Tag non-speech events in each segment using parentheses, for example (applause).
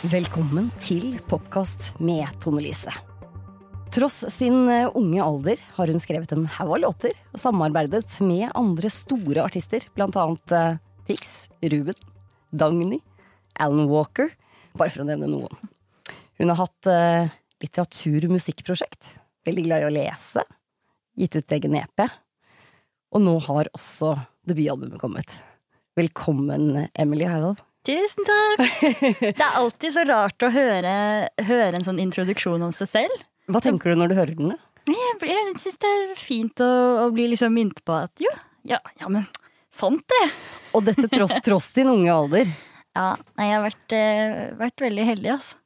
Velkommen til Popkast med Tone Lise. Tross sin eh, unge alder har hun skrevet en haug av låter og samarbeidet med andre store artister, blant annet eh, Tix, Ruben, Dagny, Alan Walker, bare for å nevne noen. Hun har hatt litteraturmusikkprosjekt, litteratur- og musikkprosjekt, veldig glad i å lese, gitt ut egen EP, og nå har også debutalbumet kommet. Velkommen, Emily Harald. Tusen takk! (laughs) Det er alltid så rart å høre, høre en sånn introduksjon om seg selv. Hva tenker du når du hører den? da? Jeg, jeg syns det er fint å, å bli liksom minnet på at jo, ja, ja, men sant det. Og dette tross, (laughs) tross din unge alder. Ja, nei, jeg har vært, eh, vært veldig heldig, altså.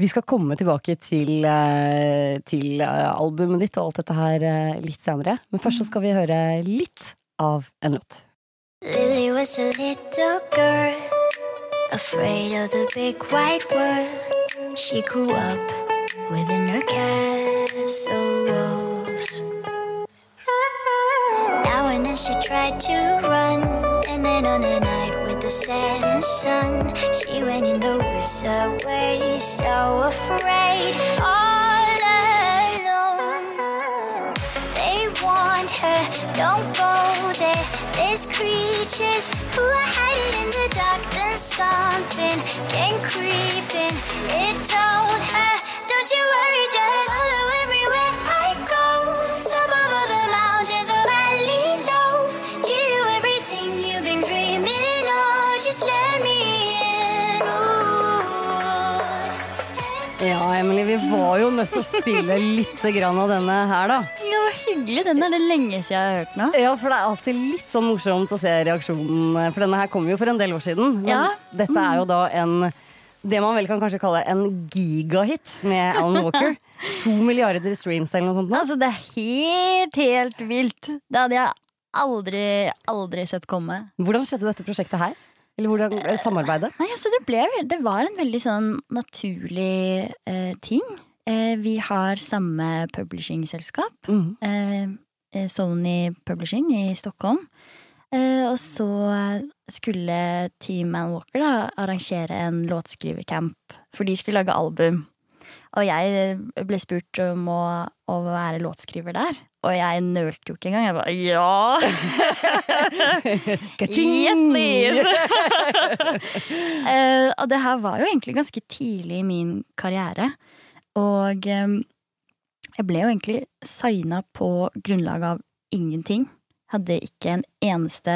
Vi skal komme tilbake til, eh, til eh, albumet ditt og alt dette her litt senere. Men først så skal vi høre litt av en låt. Lily was a little girl, afraid of the big white world. She grew up within her castle walls. Now and then she tried to run, and then on a night with the setting sun, she went in the woods away, so afraid, all alone. They warned her, don't go. There's creatures who are hiding in the dark. Then something came creeping. It told her, don't you worry, just follow everywhere I go. Top of all the mountains, a valley low. Give you everything you've been dreaming of. Just let vi var jo nødt til å spille litt grann av denne her, da. Ja, det var hyggelig. Den er det lenge siden jeg har hørt nå. Ja, for det er alltid litt sånn morsomt å se reaksjonen. For denne her kom jo for en del år siden. Men Ja. dette er jo da en det man vel kan kanskje kalle en gigahit med Alan Walker. (laughs) To milliarder streams eller noe sånt. nå. Altså, det er helt, helt vilt. Det hadde jeg aldri, aldri sett komme. Hvordan skjedde dette prosjektet her? Eller hvordan eh, samarbeidet? Nei, altså det, ble, det var en veldig sånn naturlig eh, ting. Eh, vi har samme publishing-selskap. Mhm. Eh, eh, Sony Publishing i Stockholm. Eh, og så skulle Team Man Walker da, arrangere en låtskrivercamp, for de skulle lage album. Og jeg ble spurt om å, å være låtskriver der. Og jeg nølte jo ikke engang. Jeg bare ja! (laughs) Yes, please! uh, (laughs) og det her var jo egentlig ganske tidlig i min karriere. Og um, jeg ble jo egentlig signa på grunnlag av ingenting. Hadde ikke en eneste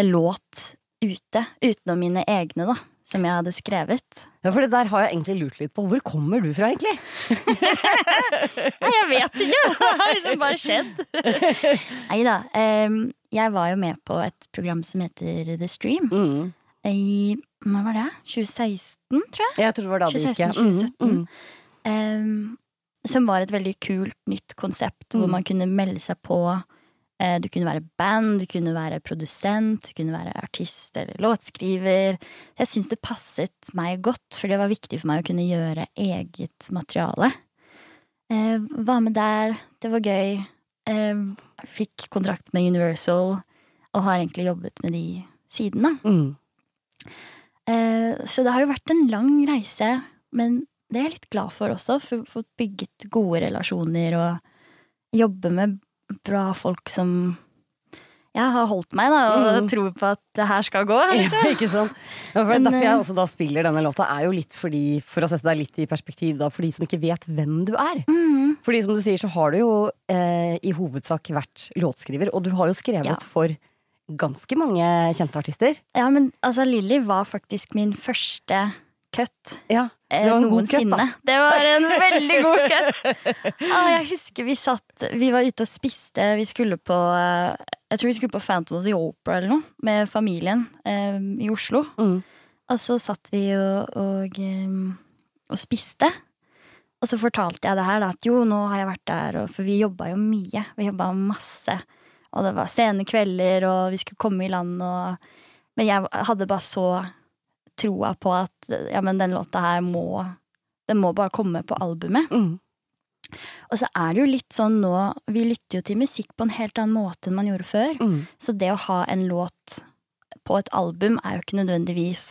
låt ute, utenom mine egne, da. Som jeg hadde skrevet. Ja, for det der har jeg egentlig lurt litt på. Hvor kommer du fra, egentlig? (laughs) Nei, jeg vet ikke! (laughs) Det har liksom bare skjedd. (laughs) Nei da. Um, jeg var jo med på et program som heter The Stream. Mm. I Når var det? 2016, tror jeg. Jeg tror det var da det gikk. ja. Mhm, 2017. mhm. Ehm, som var et veldig kult nytt konsept, hvor Mm. man kunne melde seg på. Eh, du kunne være band, du kunne være produsent, du kunne være artist eller låtskriver. Jeg syns det passet meg godt, for det var viktig for meg å kunne gjøre eget materiale. Eh, var med der, det var gøy. Eh, fikk kontrakt med Universal, og har egentlig jobbet med de siden, da. Mm. Eh, så det har jo vært en lang reise, men det er jeg litt glad for også. For fått bygget gode relasjoner og jobbe med bra folk som jeg har holdt meg, da, og Mm. tror på at det her skal gå. Ja, Liksom. ikke sant? Ja, Men, derfor jeg eh, også da spiller denne låta, er jo litt fordi, for å sette deg litt i perspektiv, da, for de som ikke vet hvem du er. Mm. Fordi som du sier, så har du jo eh, i hovedsak vært låtskriver, og du har jo skrevet Ja. for ganske mange kjente artister. Ja, men altså, Lilly var faktisk min første cut. Ja, eh, det var en god cut, da. Det var en veldig god cut. (laughs) Ah, jeg husker vi satt Vi var ute og spiste. Vi skulle på eh, Jeg tror vi skulle på Phantom of the Opera eller noe med familien eh, i Oslo. Mm. Og så satt vi og, og, eh, og spiste. Og så fortalte jeg det her, da, at jo, nå har jeg vært der, og, for vi jobba jo mye. Vi jobba masse. Og det var sene kvelder, og vi skulle komme i land, og Men jeg hadde bare så troa på at ja, men den låta her må Den må bare komme på albumet. Mm. Og så er det jo litt sånn nå Vi lytter jo til musikk på en helt annen måte enn man gjorde før. Mm. Så det å ha en låt på et album er jo ikke nødvendigvis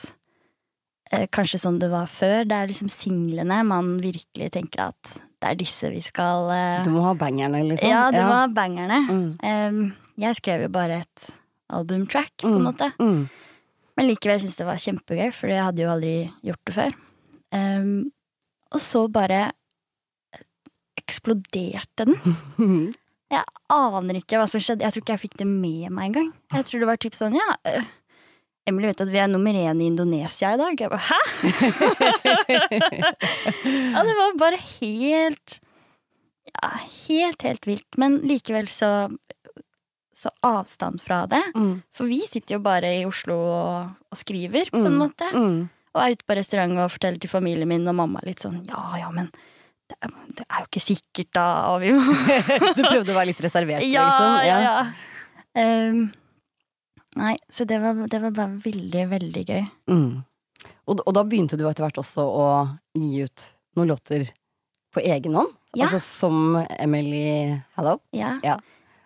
eh, kanskje sånn det var før. Det er liksom singlene man virkelig tenker at det er disse vi skal eh, Du må ha bangerne, liksom. Ja, du må ha bangerne. Mm. Eh, jeg skrev jo bare et albumtrack, på en Mm. måte. Mm. Men likevel syntes jeg det var kjempegøy, for jeg hadde jo aldri gjort det før. Um, og så bare eksploderte den. (laughs) Jeg aner ikke hva som skjedde. Jeg tror ikke jeg fikk det med meg engang. Jeg tror det var typ sånn, ja øh, Emily vet at vi er nummer én i Indonesia i dag. Jeg bare, hæ?! (laughs) ja, det var bare helt Ja, helt, helt vilt. Men likevel så så avstand fra det. Mm. For vi sitter jo bare i Oslo og, og skriver, på en Mm. måte. Mm. Og er ute på restaurant og forteller til familien min og mamma litt sånn ja ja, men det er, det er jo ikke sikkert, da. Og vi må (laughs) Du prøvde å være litt reservert, Ja, liksom? ja, ja. Ehm, nei, så det var, det var bare veldig, veldig gøy. Mm. Og, og da begynte du etter hvert også å gi ut noen låter på egen hånd? Ja. Altså som Emily Hallow? Ja. Ja.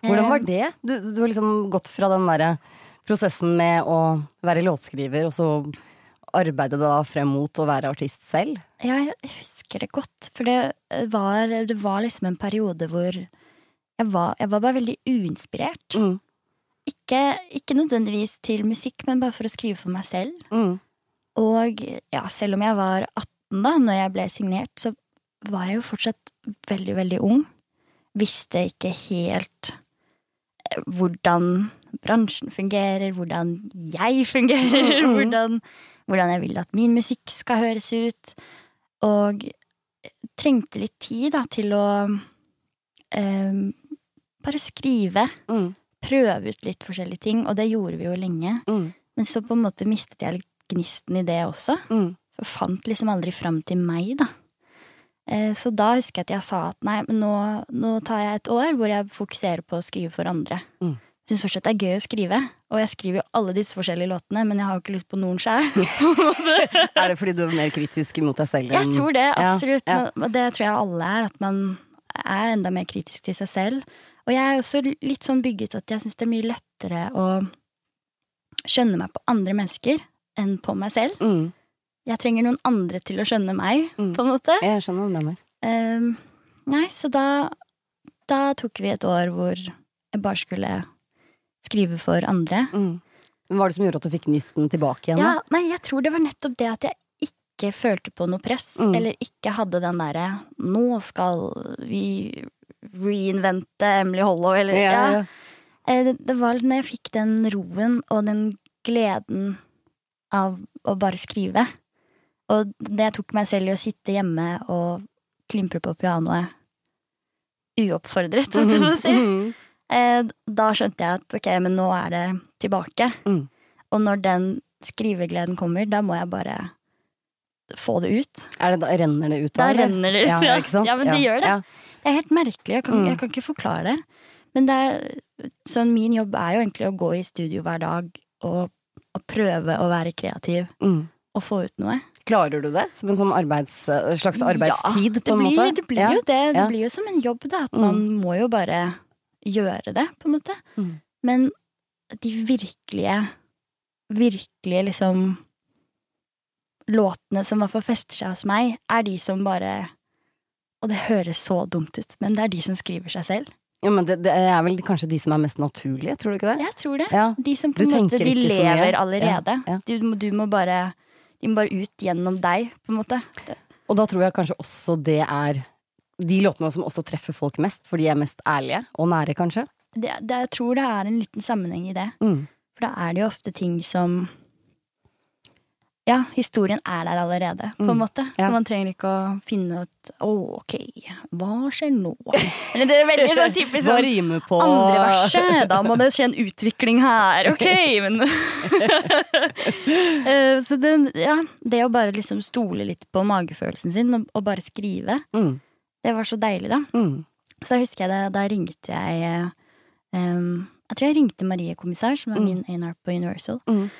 Hvordan var Ehm, det? Du, du har liksom gått fra den derre prosessen med å være låtskriver, og så arbeide da frem mot å være artist selv? Ja, jeg husker det godt. For det var, det var liksom en periode hvor jeg var, jeg var bare veldig uinspirert. Mm. Ikke, ikke nødvendigvis til musikk, men bare for å skrive for meg selv. Mm. Og ja, selv om jeg var 18 da når jeg ble signert, så var jeg jo fortsatt veldig, veldig ung. Visste ikke helt eh, hvordan bransjen fungerer, hvordan jeg fungerer, Mm. hvordan, hvordan jeg vil at min musikk skal høres ut. Og trengte litt tid da til å eh, bare skrive. Mm. Prøve ut litt forskjellige ting, og det gjorde vi jo lenge. Mm. Men så på en måte mistet jeg litt gnisten i det også. Mm. For fant liksom aldri fram til meg, da. Eh, Så da husker jeg at jeg sa at nei, men nå, nå tar jeg et år hvor jeg fokuserer på å skrive for andre. Mm. Syns fortsatt det er gøy å skrive, og jeg skriver jo alle disse forskjellige låtene, men jeg har jo ikke lyst på noen sjæl. (laughs) (laughs) Er det fordi du er mer kritisk mot deg selv? Jeg tror det, absolutt. ja. Men- det tror jeg alle er, at man er enda mer kritisk til seg selv. Og jeg er også litt sånn bygget at jeg syns det er mye lettere å skjønne meg på andre mennesker enn på meg selv. Mm. Jeg trenger noen andre til å skjønne meg, Mm. på en måte. Jeg skjønner hva du mener. Um, nei, så da, da tok vi et år hvor jeg bare skulle skrive for andre. Mm. Men var det som gjorde at du fikk gnisten tilbake igjen? Ja, nei, jeg tror det var nettopp det at jeg ikke følte på noe press, Mm. eller ikke hadde den derre 'nå skal vi reinvente Emily Hollow', eller Ja, ja, ja. Eh, Det, det var når jeg fikk den roen og den gleden av å bare skrive. Og det tok meg selv i å sitte hjemme og klimpre på pianoet uoppfordret, (laughs) du hva si. Mm. Eh, Da skjønte jeg at ok, men nå er det tilbake. Mm. Og når den skrivegleden kommer, da må jeg bare få det ut. Det da, renner det ut Da eller? renner det ut, Ja, ja. Ja, men det gjør det. Det er helt merkelig, jeg kan, Mm. jeg kan ikke forklare det. Men det er, sånn min jobb er jo egentlig å gå i studio hver dag og, og prøve å være kreativ Mm. Og få ut noe. Klarer du det? Som en sånn arbeids, slags arbeidstid, ja, på en blir, måte? Det blir Ja. jo det. Det Ja. blir jo som en jobb, da. At Mm. man må jo bare gjøre det, på en måte. Mm. Men de virkelige, virkelige liksom Låtene som i hvert fall fester seg hos meg, er de som bare Og det høres så dumt ut, men det er de som skriver seg selv. Ja, men det, det er vel kanskje de som er mest naturlige, tror du ikke det? Jeg tror det. Ja. De som på Du en måte De lever allerede. Ja, ja. Du, du må bare De må bare ut gjennom deg, på en måte. Det, Og da tror jeg kanskje også det er de låtene som også treffer folk mest, for de er mest ærlige og nære, kanskje. det, det, jeg tror det er en liten sammenheng i det. Mm. For da er det jo ofte ting som ja, historien er der allerede, på en Mm. måte. Så man trenger ikke å finne ut Å, ok, hva skjer nå? (laughs) Eller det er veldig sånn typisk Hva sånn rimer på andre verset. Da må det skje en utvikling her. (laughs) Ok, men (laughs) Eh, Så det, ja, det å bare liksom stole litt på magefølelsen sin og, bare skrive, Mm. det var så deilig, da. Mm. Så husker jeg det, da ringte jeg um, Jeg tror jeg ringte Marie Kommissær, som er min A&R på Universal, Mm.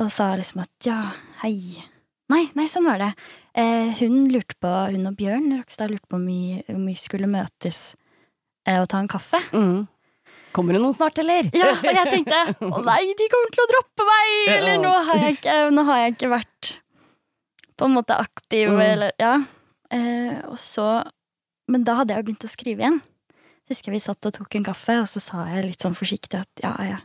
Og sa liksom at ja, hei Nei, nei, sånn var det. Eh, hun lurte på, hun og Bjørn Rokstad lurte på om vi, om vi skulle møtes eh, og ta en kaffe. Mm. Kommer det noen snart, eller? Ja, og jeg (laughs) tenkte å nei, de kommer til å droppe meg! Eller nå har jeg ikke, har jeg ikke vært på en måte aktiv, Mm. eller ja. Eh, og så Men da hadde jeg jo begynt å skrive igjen. Så husker jeg vi satt og tok en kaffe, og så sa jeg litt sånn forsiktig at ja, ja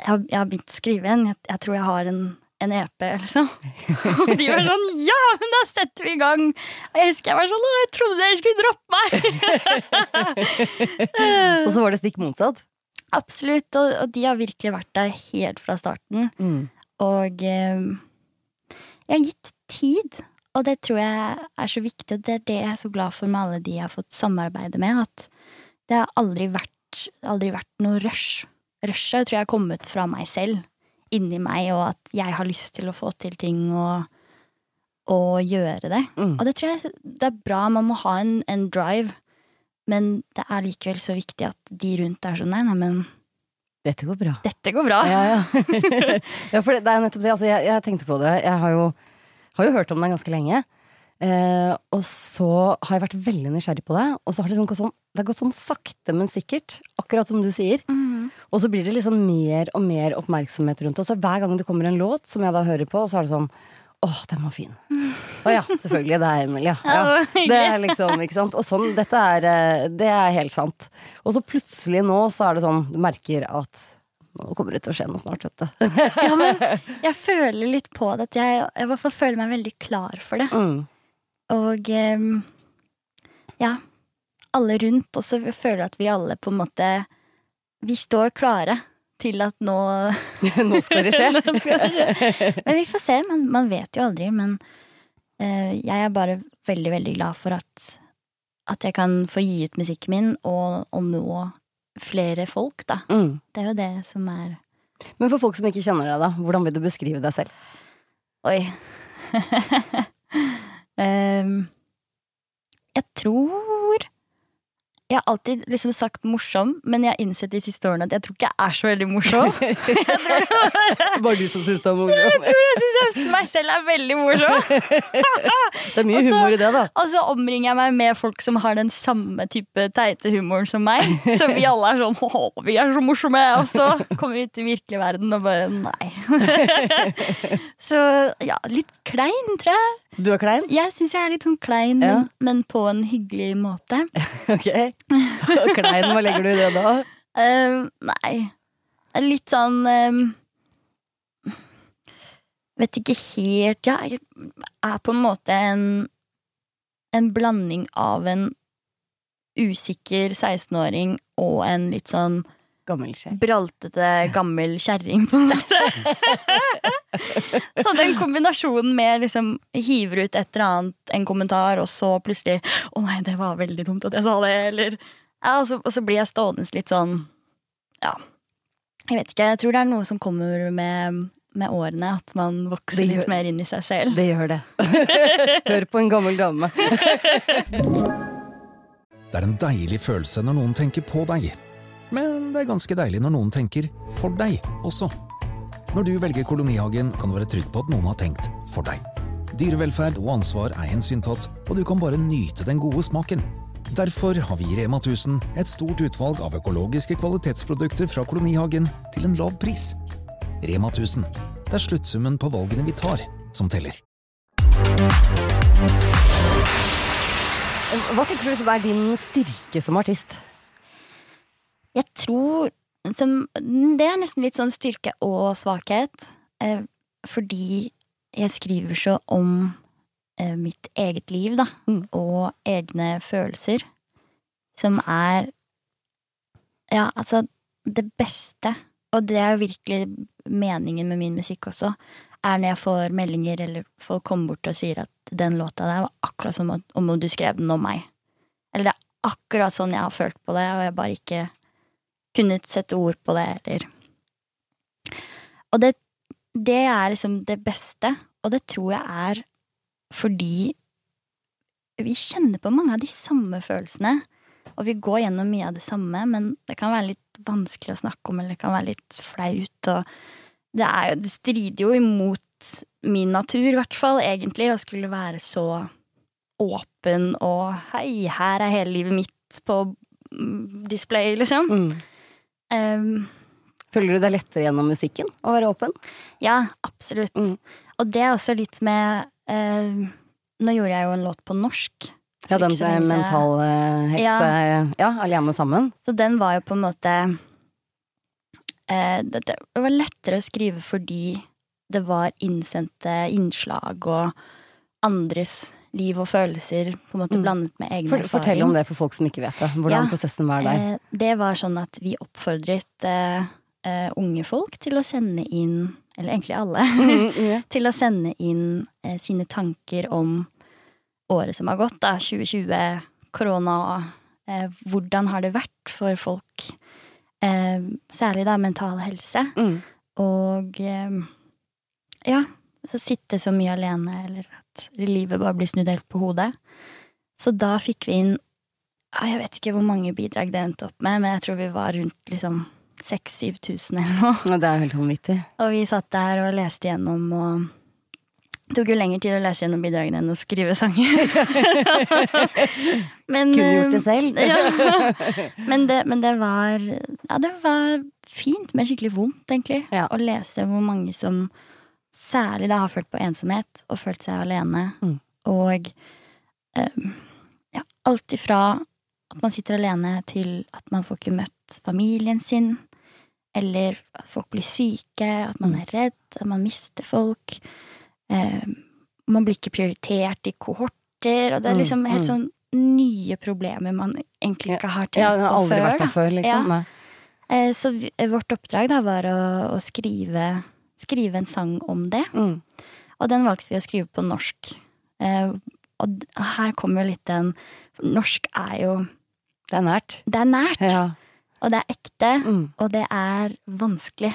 jeg, har, jeg har begynt å skrive igjen. Jeg, jeg tror jeg har en, en EP, liksom. (laughs) Og de var sånn ja, men da setter vi i gang! Og jeg husker jeg var sånn å, jeg trodde dere skulle droppe meg! (laughs) Og så var det stikk motsatt. Absolutt, og, og de har virkelig vært der helt fra starten. Mm. Og eh, jeg har gitt tid, og det tror jeg er så viktig, og det er det jeg er så glad for med alle de jeg har fått samarbeide med, at det har aldri vært, aldri vært noe rush. Rushet tror jeg har kommet fra meg selv, inni meg, og at jeg har lyst til å få til ting og, og gjøre det. Mm. Og det tror jeg det er bra, man må ha en, en drive, men det er likevel så viktig at de rundt er sånn nei, nei, men Dette går bra. dette går bra. Ja, ja. (laughs) (laughs) ja for det, det er nettopp det. Altså, jeg, jeg tenkte på det. Jeg har jo, har jo hørt om det ganske lenge. Eh, og så har jeg vært veldig nysgjerrig på det. Og så har det, liksom gått sånn, det gått sånn sakte, men sikkert. Akkurat som du sier. Mhm. Og så blir det liksom mer og mer oppmerksomhet rundt det. Og så hver gang det kommer en låt som jeg da hører på, så er det sånn Åh, den var fin. (laughs) Å ja, selvfølgelig. Det er Emilie. Ja, det det er liksom, ikke sant. Og sånn, dette er eh, Det er helt sant. Og så plutselig nå så er det sånn, du merker at nå kommer det til å skje noe snart, vet du. Ja, men (laughs) jeg føler litt på det. At jeg, jeg i hvert fall føler meg veldig klar for det. Mm. Og um, ja, alle rundt. Og så føler at vi alle på en måte Vi står klare til at nå (laughs) Nå skal det skje. (laughs) Skal det skje. Men vi får se. Man, man vet jo aldri. Men uh, jeg er bare veldig, veldig glad for at, at jeg kan få gi ut musikken min og, og nå flere folk, da. Mm. Det er jo det som er Men for folk som ikke kjenner deg, da, hvordan vil du beskrive deg selv? Oi. um, (laughs) jeg tror Jeg har alltid liksom sagt morsom, men jeg har innsett de siste årene at jeg tror ikke jeg er så veldig morsom. (laughs) Bare du som syns du er morsom? Jeg tror jeg syns meg selv er veldig morsom. (laughs) Det er mye også, humor i det, da. Og så omringer jeg meg med folk som har den samme type teite humoren som meg. Så vi alle er sånn Å, vi er så morsomme! Og så kommer vi ut i virkelig verden og bare nei. (laughs) Så ja, litt klein, tror jeg. Du er klein? Jeg syns jeg er litt sånn klein, Ja. men, men på en hyggelig måte. (laughs) Ok. Og klein, hva legger du i det da? Uh, nei. Litt sånn um, Vet ikke helt Ja, jeg er på en måte en En blanding av en usikker 16-åring og en litt sånn Gammel kjerring. braltete, gammel kjerring, på en måte. (laughs) så den kombinasjonen med liksom hiver ut et eller annet, en kommentar, og så plutselig 'Å nei, det var veldig dumt at jeg sa det', eller ja, og, så, og så blir jeg stående litt sånn Ja. Jeg vet ikke. Jeg tror det er noe som kommer med, med årene, at man vokser gjør- litt mer inn i seg selv. Det gjør det. (laughs) Hør på en gammel dame. (laughs) Det er en deilig følelse når noen tenker på deg. Men det er ganske deilig når noen tenker for deg også. Når du velger Kolonihagen, kan du være trygg på at noen har tenkt for deg. Dyrevelferd og ansvar er hensyntatt, og du kan bare nyte den gode smaken. Derfor har vi i Rema 1000 et stort utvalg av økologiske kvalitetsprodukter fra Kolonihagen til en lav pris. Rema 1000. Det er sluttsummen på valgene vi tar, som teller. Hva tenker du er din styrke som artist? Jeg tror som, Det er nesten litt sånn styrke og svakhet. Eh, fordi jeg skriver så om eh, mitt eget liv, da. Mm. Og egne følelser. Som er Ja, altså Det beste, og det er jo virkelig meningen med min musikk også, er når jeg får meldinger eller folk kommer bort og sier at den låta der var akkurat som om om du skrev den om meg. Eller det er akkurat sånn jeg har følt på det, og jeg bare ikke kunnet sette ord på det, eller Og det, det er liksom det beste, og det tror jeg er fordi vi kjenner på mange av de samme følelsene. Og vi går gjennom mye av det samme, men det kan være litt vanskelig å snakke om, eller det kan være litt flaut, det, jo- det strider jo imot min natur, i hvert fall, egentlig, å skulle være så åpen og hei, her er hele livet mitt på display, liksom. Mm. Um, Føler du det lettere gjennom musikken å være åpen? ja, absolutt. Mm. Og det er også litt med uh, Nå gjorde jeg jo en låt på norsk. Ja, den med mental eh, helse Ja, alene sammen. Så den var jo på en måte uh, det, det var lettere å skrive fordi det var innsendte innslag og andres liv og følelser på en måte Mm. blandet med egen For, erfaring. fortell om det for folk som ikke vet det. Hvordan Ja. prosessen var der. Eh, det var sånn at vi oppfordret eh, eh, unge folk til å sende inn, eller egentlig alle, (laughs) Mm, (laughs) til å sende inn eh, sine tanker om året som har gått, da, 2020, korona. Eh, hvordan har det vært for folk, særlig da mental helse? Mm. Og ja, så sitte så mye alene, eller at livet bare blir snudd helt på hodet. Så da fikk vi inn Jeg vet ikke hvor mange bidrag det endte opp med, men jeg tror vi var rundt liksom 6000-7000 eller noe. Det er helt vanvittig. Og vi satt der og leste gjennom, og det tok jo lengre tid å lese gjennom bidragene enn å skrive sanger. (laughs) men, Kunne gjort det selv. (laughs) ja. (laughs) men, det, men det var Ja, det var fint, men skikkelig vondt, egentlig. Ja. Å lese hvor mange som særlig da har følt på ensomhet og følt seg alene. Mm. Og eh, ja, alt ifra at man sitter alene, til at man får ikke møtt familien sin. Eller at folk blir syke, at man er redd, at man mister folk. Eh, man blir ikke prioritert i kohorter, og det er Mm, liksom helt mm. sånn nye problemer man egentlig ikke har tenkt Ja, har på før. vært der før, liksom. Ja. Eh, Så eh, vårt oppdrag da var å, å skrive, skrive en sang om det. Mm. Og den valgte vi å skrive på norsk. Eh, og her kommer jo litt den Norsk er jo Det er nært. Det er nært, Ja. og det er ekte, Mm. og det er vanskelig.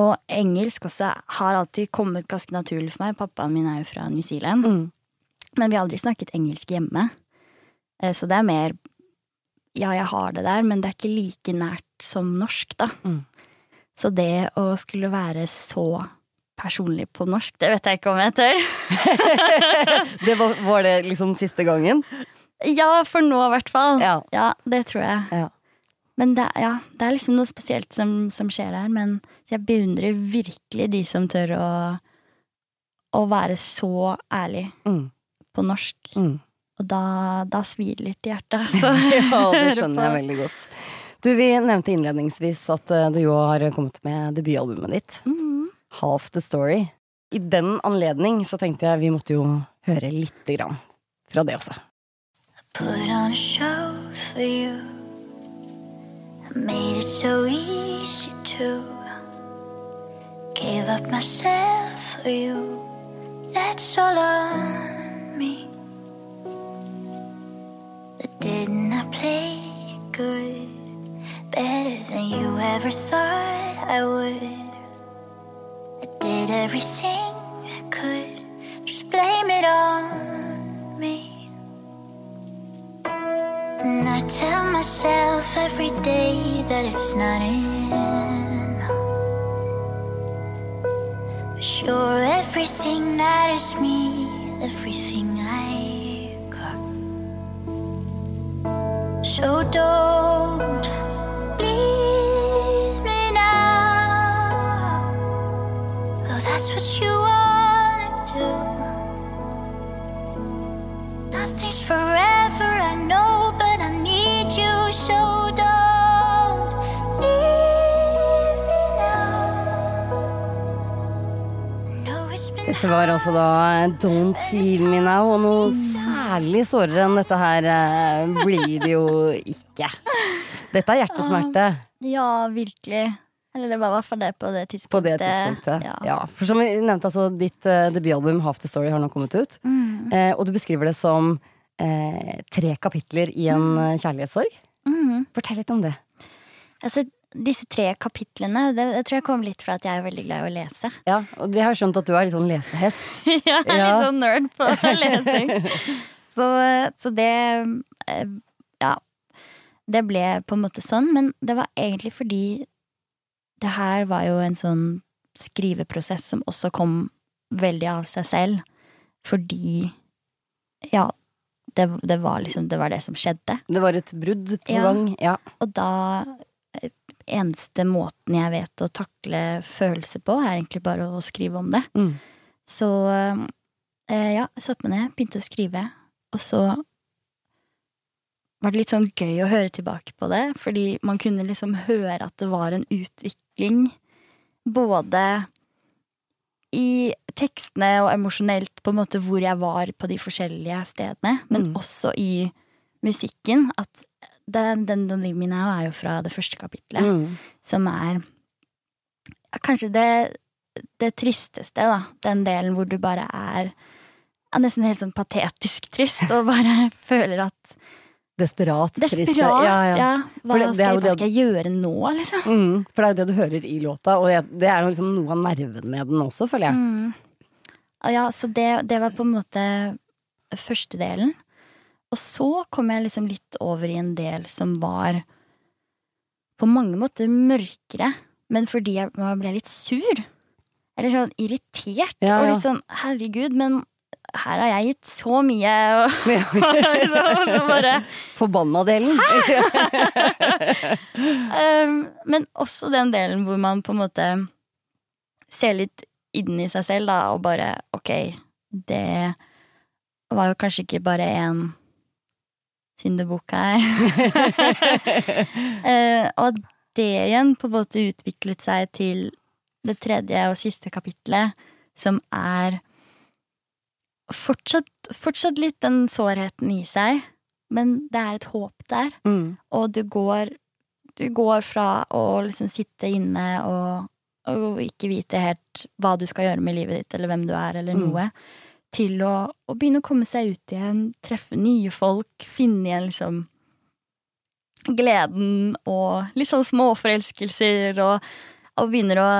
Og engelsk også har alltid kommet ganske naturlig for meg. Pappaen min er jo fra New Zealand, Mm. men vi har aldri snakket engelsk hjemme. Eh, Så det er mer Ja, jeg har det der, men det er ikke like nært som norsk, da. Mm. Så det å skulle være så personlig på norsk, det vet jeg ikke om jeg tør. (laughs) Det var, var det liksom siste gangen? Ja, for nå i hvert fall. Ja. det tror jeg. Ja. Men det, ja, det er liksom noe spesielt som, som skjer der. Men jeg beundrer virkelig de som tør å, å være så ærlig Mm. på norsk. Mm. Og da, da svir det litt i hjertet. Altså. (laughs) ja, det (laughs) skjønner jeg veldig godt. Du, Vi nevnte innledningsvis at eh, du jo har kommet med debutalbumet ditt. Mm. Half the Story. I den anledning så tenkte jeg vi måtte jo høre lite grann fra det også. Put on a show for you. I made it so easy to give up myself for you. That's all on me. You ever thought I would. I did everything I could. Just blame it on me. And I tell myself every day that it's not enough. But you're everything that is me, everything I got. So don't Dette var altså da Don't Leave Me Now, og noe særlig sårere enn dette her eh, blir det jo ikke. Dette er hjertesmerte. Ja, virkelig. Eller det var i hvert fall det på det På tidspunktet. det tidspunktet. Ja. Ja. For som vi nevnte, altså, ditt uh, debutalbum Half the Story har nå kommet ut. Mm. Eh, og du beskriver det som eh, tre kapitler i en mm. kjærlighetssorg. Mm. Fortell litt om det. Altså, disse tre kapitlene, det, det tror jeg kom litt fra at jeg er veldig glad i å lese. (laughs) Ja, og det har skjønt at du er litt sånn lesehest. (laughs) ja, jeg er Ja. litt sånn nerd på (laughs) lesing. så, så det eh, Ja. Det ble på en måte sånn, men det var egentlig fordi det her var jo en sånn skriveprosess som også kom veldig av seg selv. Fordi Ja, det, det var liksom Det var det som skjedde. Det var et brudd på Ja. gang. Ja. Og da Eneste måten jeg vet å takle følelser på, er egentlig bare å skrive om det. Mm. Så eh, ja, jeg satte meg ned, begynte å skrive, og så var det litt sånn gøy å høre tilbake på det, fordi man kunne liksom høre at det var en utvikling, både i tekstene og emosjonelt, på en måte hvor jeg var på de forskjellige stedene, men Mm. også i musikken, at den, den Don't Leave Me Now er jo fra det første kapitlet Mm. som er kanskje det, det tristeste, da. Den delen hvor du bare er ja, nesten helt sånn patetisk trist, og bare (laughs) føler at Desperat. trist. Ja. Ja, ja. Hva, det- det er skal, jeg- hva skal jeg gjøre nå, liksom? Mm, for det er jo det du hører i låta, og jeg, det er jo liksom noe av nerven med den også, føler jeg. Mm. Og Ja, så det, det var på en måte første delen. Og så kom jeg liksom litt over i en del som var på mange måter mørkere, men fordi jeg ble litt sur. Eller sånn irritert. Ja, Og litt sånn herregud, men her har jeg gitt så mye, og, (laughs) (laughs) liksom, og så bare Forbanna-delen. (laughs) Um, men også den delen hvor man på en måte ser litt inni seg selv, da, og bare ok, det var jo kanskje ikke bare en syndebukk her. (laughs) Eh, og det igjen på en måte utviklet seg til det tredje og siste kapitlet, som er fortsatt, fortsatt litt den sårheten i seg, men det er et håp der. Mm. Og du går, du går fra å liksom sitte inne og, og ikke vite helt hva du skal gjøre med livet ditt, eller hvem du er, eller Mm. Til å, å begynne å komme seg ut igjen, treffe nye folk, finne igjen liksom gleden og litt sånn småforelskelser, og, og begynner å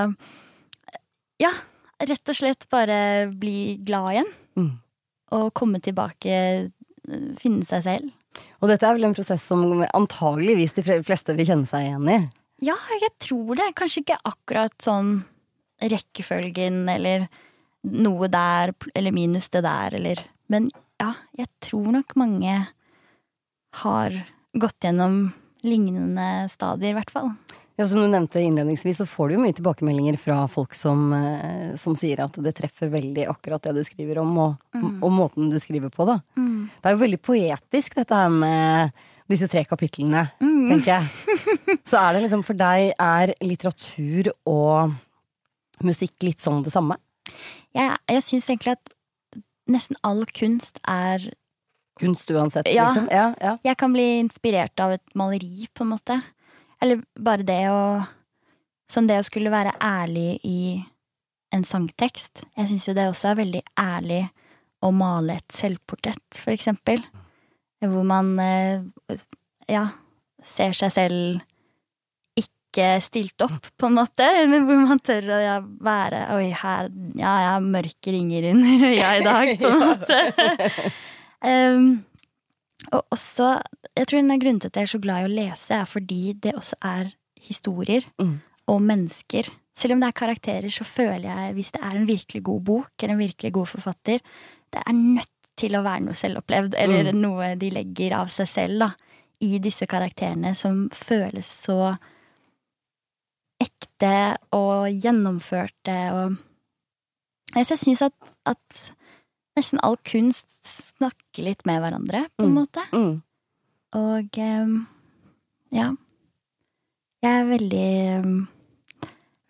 ja, rett og slett bare bli glad igjen. Mm. Og komme tilbake, finne seg selv. Og dette er vel en prosess som antageligvis de fleste vil kjenne seg igjen i. Ja, jeg tror det. Kanskje ikke akkurat sånn rekkefølgen eller noe der eller minus det der eller Men ja, jeg tror nok mange har gått gjennom lignende stadier, i hvert fall. Ja, som du nevnte innledningsvis, så får du jo mye tilbakemeldinger fra folk som, eh, som sier at det treffer veldig akkurat det du skriver om, og, og måten du skriver på, da. Det er jo veldig poetisk, dette her med disse tre kapitlene, tenker jeg. Så er det liksom for deg, er litteratur og musikk litt sånn det samme? Jeg, jeg syns egentlig at nesten all kunst er Kunst uansett, Ja. liksom? Ja, ja. Jeg kan bli inspirert av et maleri, på en måte. Eller bare det å Sånn det å skulle være ærlig i en sangtekst. Jeg syns jo det også er veldig ærlig å male et selvportrett, for eksempel. Hvor man eh, ja, ser seg selv ikke stilt opp, på en måte, men hvor man tør å ja, være Oi, her Ja, jeg har mørke ringer under øya i dag, på en (laughs) måte. um, og også, jeg tror en av grunnene til at jeg er så glad i å lese, er fordi det også er historier Mm. og mennesker. Selv om det er karakterer, så føler jeg, hvis det er en virkelig god bok, eller en virkelig god forfatter, det er nødt til å være noe selvopplevd, eller Mm. noe de legger av seg selv, da, i disse karakterene, som føles så ekte og gjennomførte og Så jeg syns at, at nesten all kunst snakker litt med hverandre, på en Mm. måte. Mm. Og ehm, ja. Jeg er veldig ehm,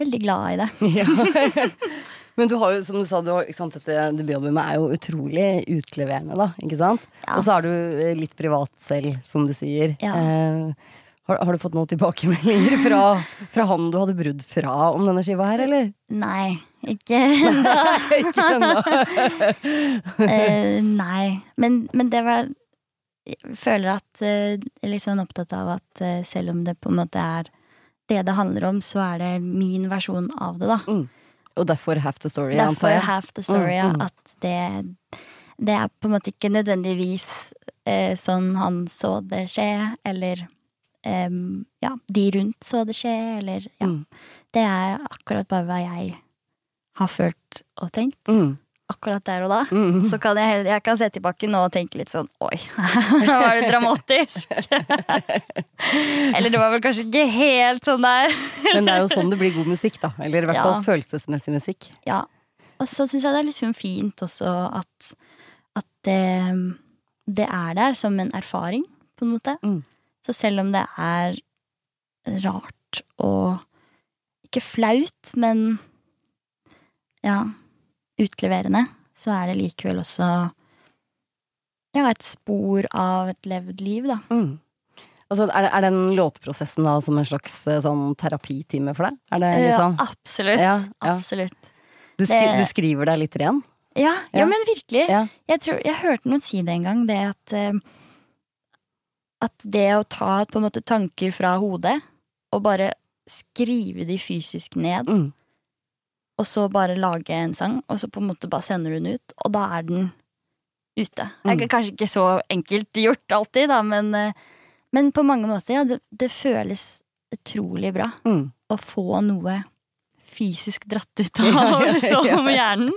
veldig glad i det. (laughs) Ja. (laughs) Men du har jo, som du sa, du har, sant, dette debutalbumet er jo utrolig utleverende, da. Ikke sant? Ja. Og så er du eh, litt privat selv, som du sier. Ja. Eh, Har, har du fått noen tilbakemeldinger fra, fra han du hadde brudd fra om denne skiva her, eller? Nei, ikke ennå. (laughs) Ikke ennå. uh, (laughs) nei. Men, men det var Jeg føler at uh, Jeg er litt sånn opptatt av at uh, selv om det på en måte er det det handler om, så er det min versjon av det, da. Og derfor half the story, antar Derfor jeg. half the story. Mm, mm. At det, det er på en måte ikke nødvendigvis eh, sånn han så det skje, eller em, ja, de rundt så det skje, eller ja. Mm. Det er akkurat bare hva jeg har følt og tenkt. Mm. Akkurat der og da. Mm. Så kan jeg, jeg kan se tilbake nå og tenke litt sånn oi, (laughs) var det dramatisk? (laughs) eller det var vel kanskje ikke helt sånn der. Men det er jo sånn det blir god musikk, da. Eller i hvert fall Ja. følelsesmessig musikk. Ja. Og så syns jeg det er litt sånn fint også at, at det, det er der som en erfaring, på en måte. Mm. Så selv om det er rart og ikke flaut, men ja, utleverende, så er det likevel også ja, et spor av et levd liv, da. Mm. Altså, er, det, er den låtprosessen da som en slags eh, sånn terapitime for deg? Er det liksom? Ja, sånn? absolutt. Ja, ja. Absolutt. Du, skri, det- du skriver deg litt ren? Ja, ja, Ja. men virkelig. Ja. Jeg, tror, jeg hørte noen si det en gang, det at eh, At det å ta på en måte tanker fra hodet, og bare skrive de fysisk ned, Mm. og så bare lage en sang, og så på en måte bare sender du den ut, og da er den ute. Det Mm. er kanskje ikke så enkelt gjort alltid, da, men, eh, men på mange måter, ja, det, det føles utrolig bra Mm. å få noe fysisk dratt ut Ja, (laughs) av ja, liksom, (laughs) hjernen.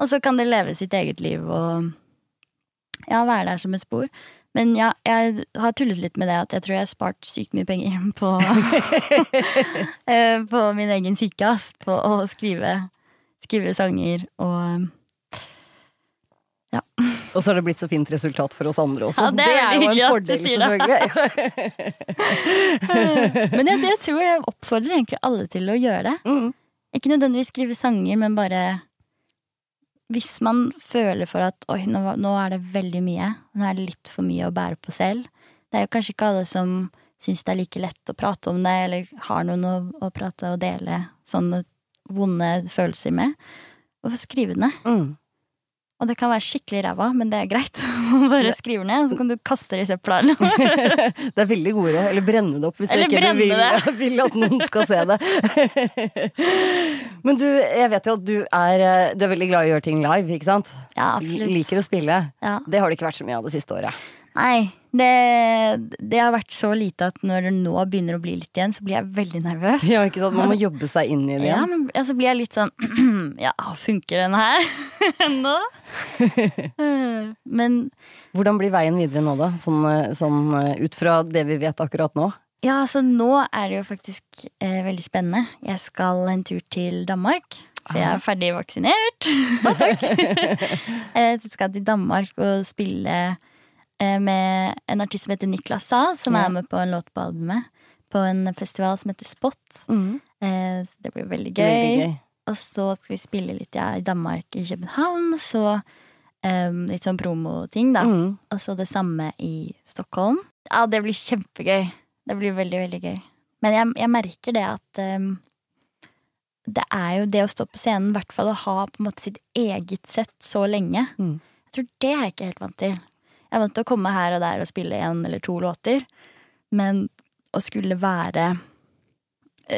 og så kan det leve sitt eget liv og ja, være der som et spor. Men ja, jeg har tullet litt med det at jeg tror jeg har spart sykt mye penger (laughs) på, (laughs) eh, på min egen ass. På å skrive, skrive sanger og Og så har det blitt så fint resultat for oss andre også. Ja, det er veldig jo en fordel, selvfølgelig. Men jeg, jeg tror jeg oppfordrer egentlig alle til å gjøre det. Mm. Ikke nødvendigvis skrive sanger, men bare Hvis man føler for at oi, nå, nå er det veldig mye, nå er det litt for mye å bære på selv Det er jo kanskje ikke alle som syns det er like lett å prate om det, eller har noen å, å prate og dele sånne vonde følelser med. Og skrive det ned. Mm. Og det kan være skikkelig ræva, men det er greit. (laughs) Bare skriver ned, og så kan du kaste det i søpla. (laughs) Det er veldig gode råd. Eller brenne det opp hvis Eller ikke du vil, det. (laughs) vil at noen skal se det. Men du, jeg vet jo at du er, du er veldig glad i å gjøre ting live, ikke sant? Ja, absolutt. Liker å spille. Ja. Det har det ikke vært så mye av det siste året. Nei, det, det har vært så lite at når det nå begynner å bli litt igjen, så blir jeg veldig nervøs. Ja, ikke sant? Man må jobbe seg inn i det igjen. Ja, men ja, så blir jeg litt sånn (clears throat) Ja, funker den her (laughs) ennå? (laughs) men Hvordan blir veien videre nå, da? Sånn, eh, sånn eh, ut fra det vi vet akkurat nå. ja, altså nå er det jo faktisk eh, veldig spennende. Jeg skal en tur til Danmark. For jeg er ferdig vaksinert. (laughs) takk! jeg skal til Danmark og spille eh, med en artist som heter Niklas Sa, som Ja. er med på en låt på albumet. På en festival som heter Spot. Eh, så det blir veldig gøy. Veldig gøy. Og så skal vi spille litt ja, i Danmark, i København. Så em, litt sånn promoting, da. Mm. Og så det samme i Stockholm. Ja, det blir kjempegøy. Det blir veldig, veldig gøy. Men jeg, jeg merker det at um, det er jo det å stå på scenen, i hvert fall å ha på en måte sitt eget sett så lenge. Mm. Jeg tror det er jeg ikke helt vant til. Jeg er vant til å komme her og der og spille en eller to låter, men å skulle være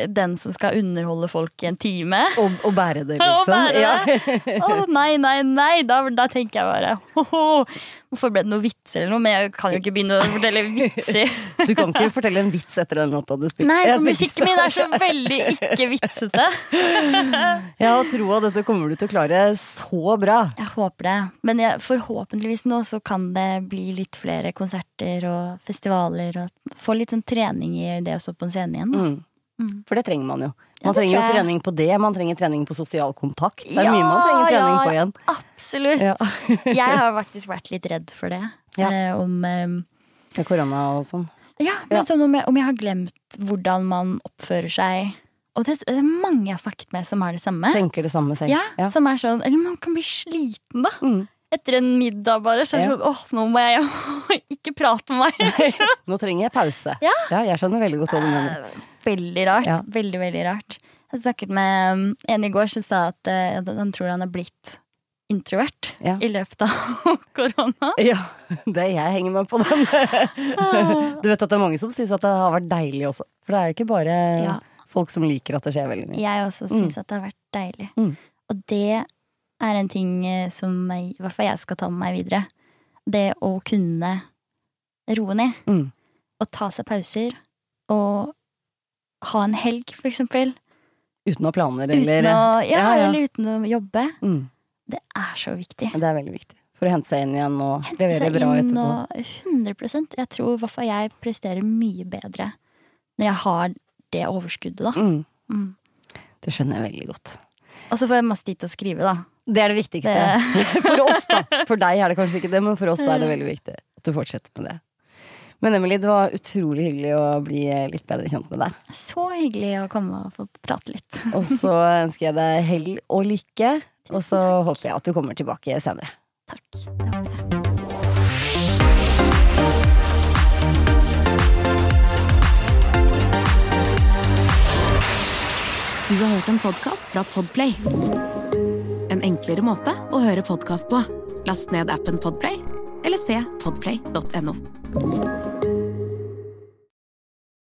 den som skal underholde folk i en time (laughs) Og, og bære det, liksom. bære Ja. Å nei, nei, nei! Da, da tenker jeg bare (laughs) oh, oh. Hvorfor ble det noen vitser eller noe, men jeg kan jo ikke begynne å fortelle vitser. (laughs) Du kan ikke fortelle en vits etter den låta du spilte. Nei, for musikken min er så veldig ikke vitsete. Jeg har troa dette kommer du til å klare så bra. Jeg håper det. Men jeg, forhåpentligvis nå så kan det bli litt flere konserter og festivaler, og få litt sånn trening i det å stå på en scene igjen. da. Mm. For det trenger man jo. Man ja, trenger jo trening på det, man trenger trening på sosial kontakt. Det er Ja, mye man trenger trening ja, på igjen. Absolutt. Ja. (laughs) jeg har (laughs) faktisk vært litt redd for det. Ja. Eh, om eh, korona og sånn. Ja, men Ja. sånn om jeg, om jeg har glemt hvordan man oppfører seg Og det, er mange jeg har snakket med som har det samme. Tenker det samme selv. Ja, Som er sånn Eller man kan bli sliten, da. Mm. etter en middag, bare. Så Ja. sånn åh, nå må jeg (laughs) ikke prate med meg. Nå trenger jeg pause. Ja. jeg skjønner veldig godt hva du mener. Veldig rart. Ja. Veldig, veldig rart. Jeg snakket med um, en i går som sa at eh, han tror han er blitt introvert Ja. i løpet av (laughs) korona. Ja, det jeg henger meg på den. Du vet at det er mange som syns at det har vært deilig også. For det er jo ikke bare Ja. folk som liker at det skjer veldig mye. Jeg også syns at det har vært deilig. Mm. Og det er en ting eh, som jeg, i hvert fall jeg skal ta med meg videre. Det å kunne roe ned. Mm. Og ta seg pauser. Og ha en helg, for eksempel. Uten å ha planer, eller å, ja, Ja, ja. eller uten å jobbe. Mm. Det er så viktig. Det er veldig viktig. For å hente seg inn igjen og Hente levere seg inn og 100% Jeg tror i hvert fall jeg presterer mye bedre når jeg har det overskuddet, da. Mm. Mm. Det skjønner jeg veldig godt. Og så får jeg masse tid til å skrive, da. Det er det viktigste. (laughs) For oss, da. For deg er det kanskje ikke det, men for oss er det (laughs) veldig viktig at du fortsetter med det. Men Emily, det var utrolig hyggelig å bli litt bedre kjent med deg. Så hyggelig å komme og få prate litt. (laughs) Og så ønsker jeg deg hell og lykke. Og så håper jeg at du kommer tilbake senere. Takk. Det håper jeg. Du har hørt en podkast fra Podplay. En enklere måte å høre podkast på. Last ned appen Podplay, eller se podplay.no.